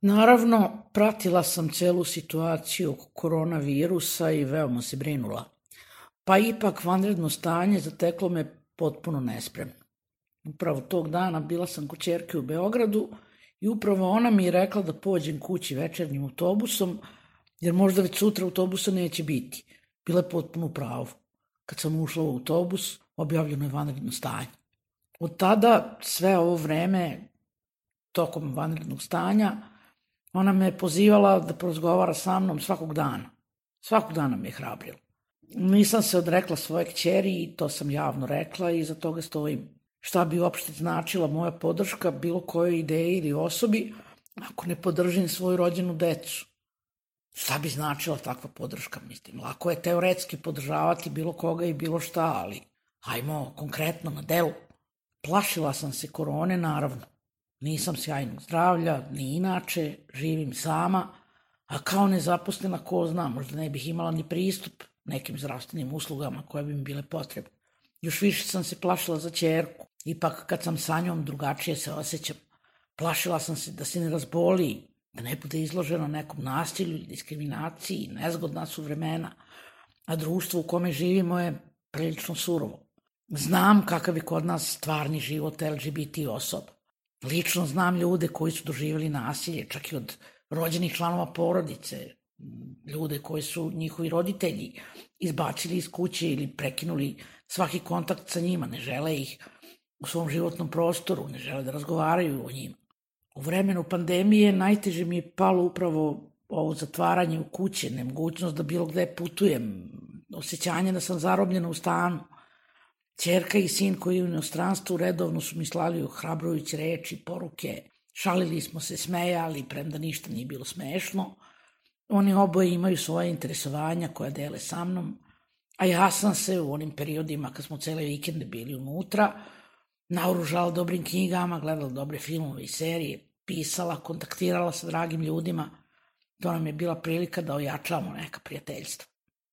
Naravno, pratila sam celu situaciju koronavirusa i veoma se brinula. Pa ipak vanredno stanje zateklo me potpuno nespremno. Upravo tog dana bila sam kod čerke u Beogradu i upravo ona mi je rekla da pođem kući večernjim autobusom, jer možda već sutra autobusa neće biti. Bila je potpuno u pravu. Kad sam ušla u autobus, objavljeno je vanredno stanje. Od tada, sve ovo vreme, tokom vanrednog stanja, ona me je pozivala da prozgovara sa mnom svakog dana. Svakog dana me je hrabrila. Nisam se odrekla svoje kćeri i to sam javno rekla i za toga stojim. Šta bi uopšte značila moja podrška bilo kojoj ideji ili osobi ako ne podržim svoju rođenu decu? Šta bi značila takva podrška, mislim? Lako je teoretski podržavati bilo koga i bilo šta, ali hajmo konkretno na delu. Plašila sam se korone, naravno. Nisam sjajnog zdravlja, ni inače, živim sama, a kao nezaposlena ko zna, možda ne bih imala ni pristup nekim zdravstvenim uslugama koje bi mi bile potrebne. Još više sam se plašila za čerku. Ipak kad sam sa njom drugačije se osjećam. Plašila sam se da se ne razboli, da ne bude izložena nekom nasilju i diskriminaciji, nezgodna su vremena, a društvo u kome živimo je prilično surovo. Znam kakav je kod nas stvarni život LGBT osoba. Lično znam ljude koji su doživjeli nasilje, čak i od rođenih članova porodice, ljude koji su njihovi roditelji izbacili iz kuće ili prekinuli svaki kontakt sa njima, ne žele ih u svom životnom prostoru, ne žele da razgovaraju o njima. U vremenu pandemije najteže mi je palo upravo ovo zatvaranje u kuće, nemogućnost da bilo gde putujem, osjećanje da sam zarobljena u stanu. Čerka i sin koji je u inostranstvu redovno su mi slali ohrabrujuće reči, poruke, šalili smo se, smejali, premda ništa nije bilo smešno. Oni oboje imaju svoje interesovanja koja dele sa mnom, a ja sam se u onim periodima kad smo cele vikende bili unutra, naoružala dobrim knjigama, gledala dobre filmove i serije, pisala, kontaktirala sa dragim ljudima. To nam je bila prilika da ojačamo neka prijateljstva.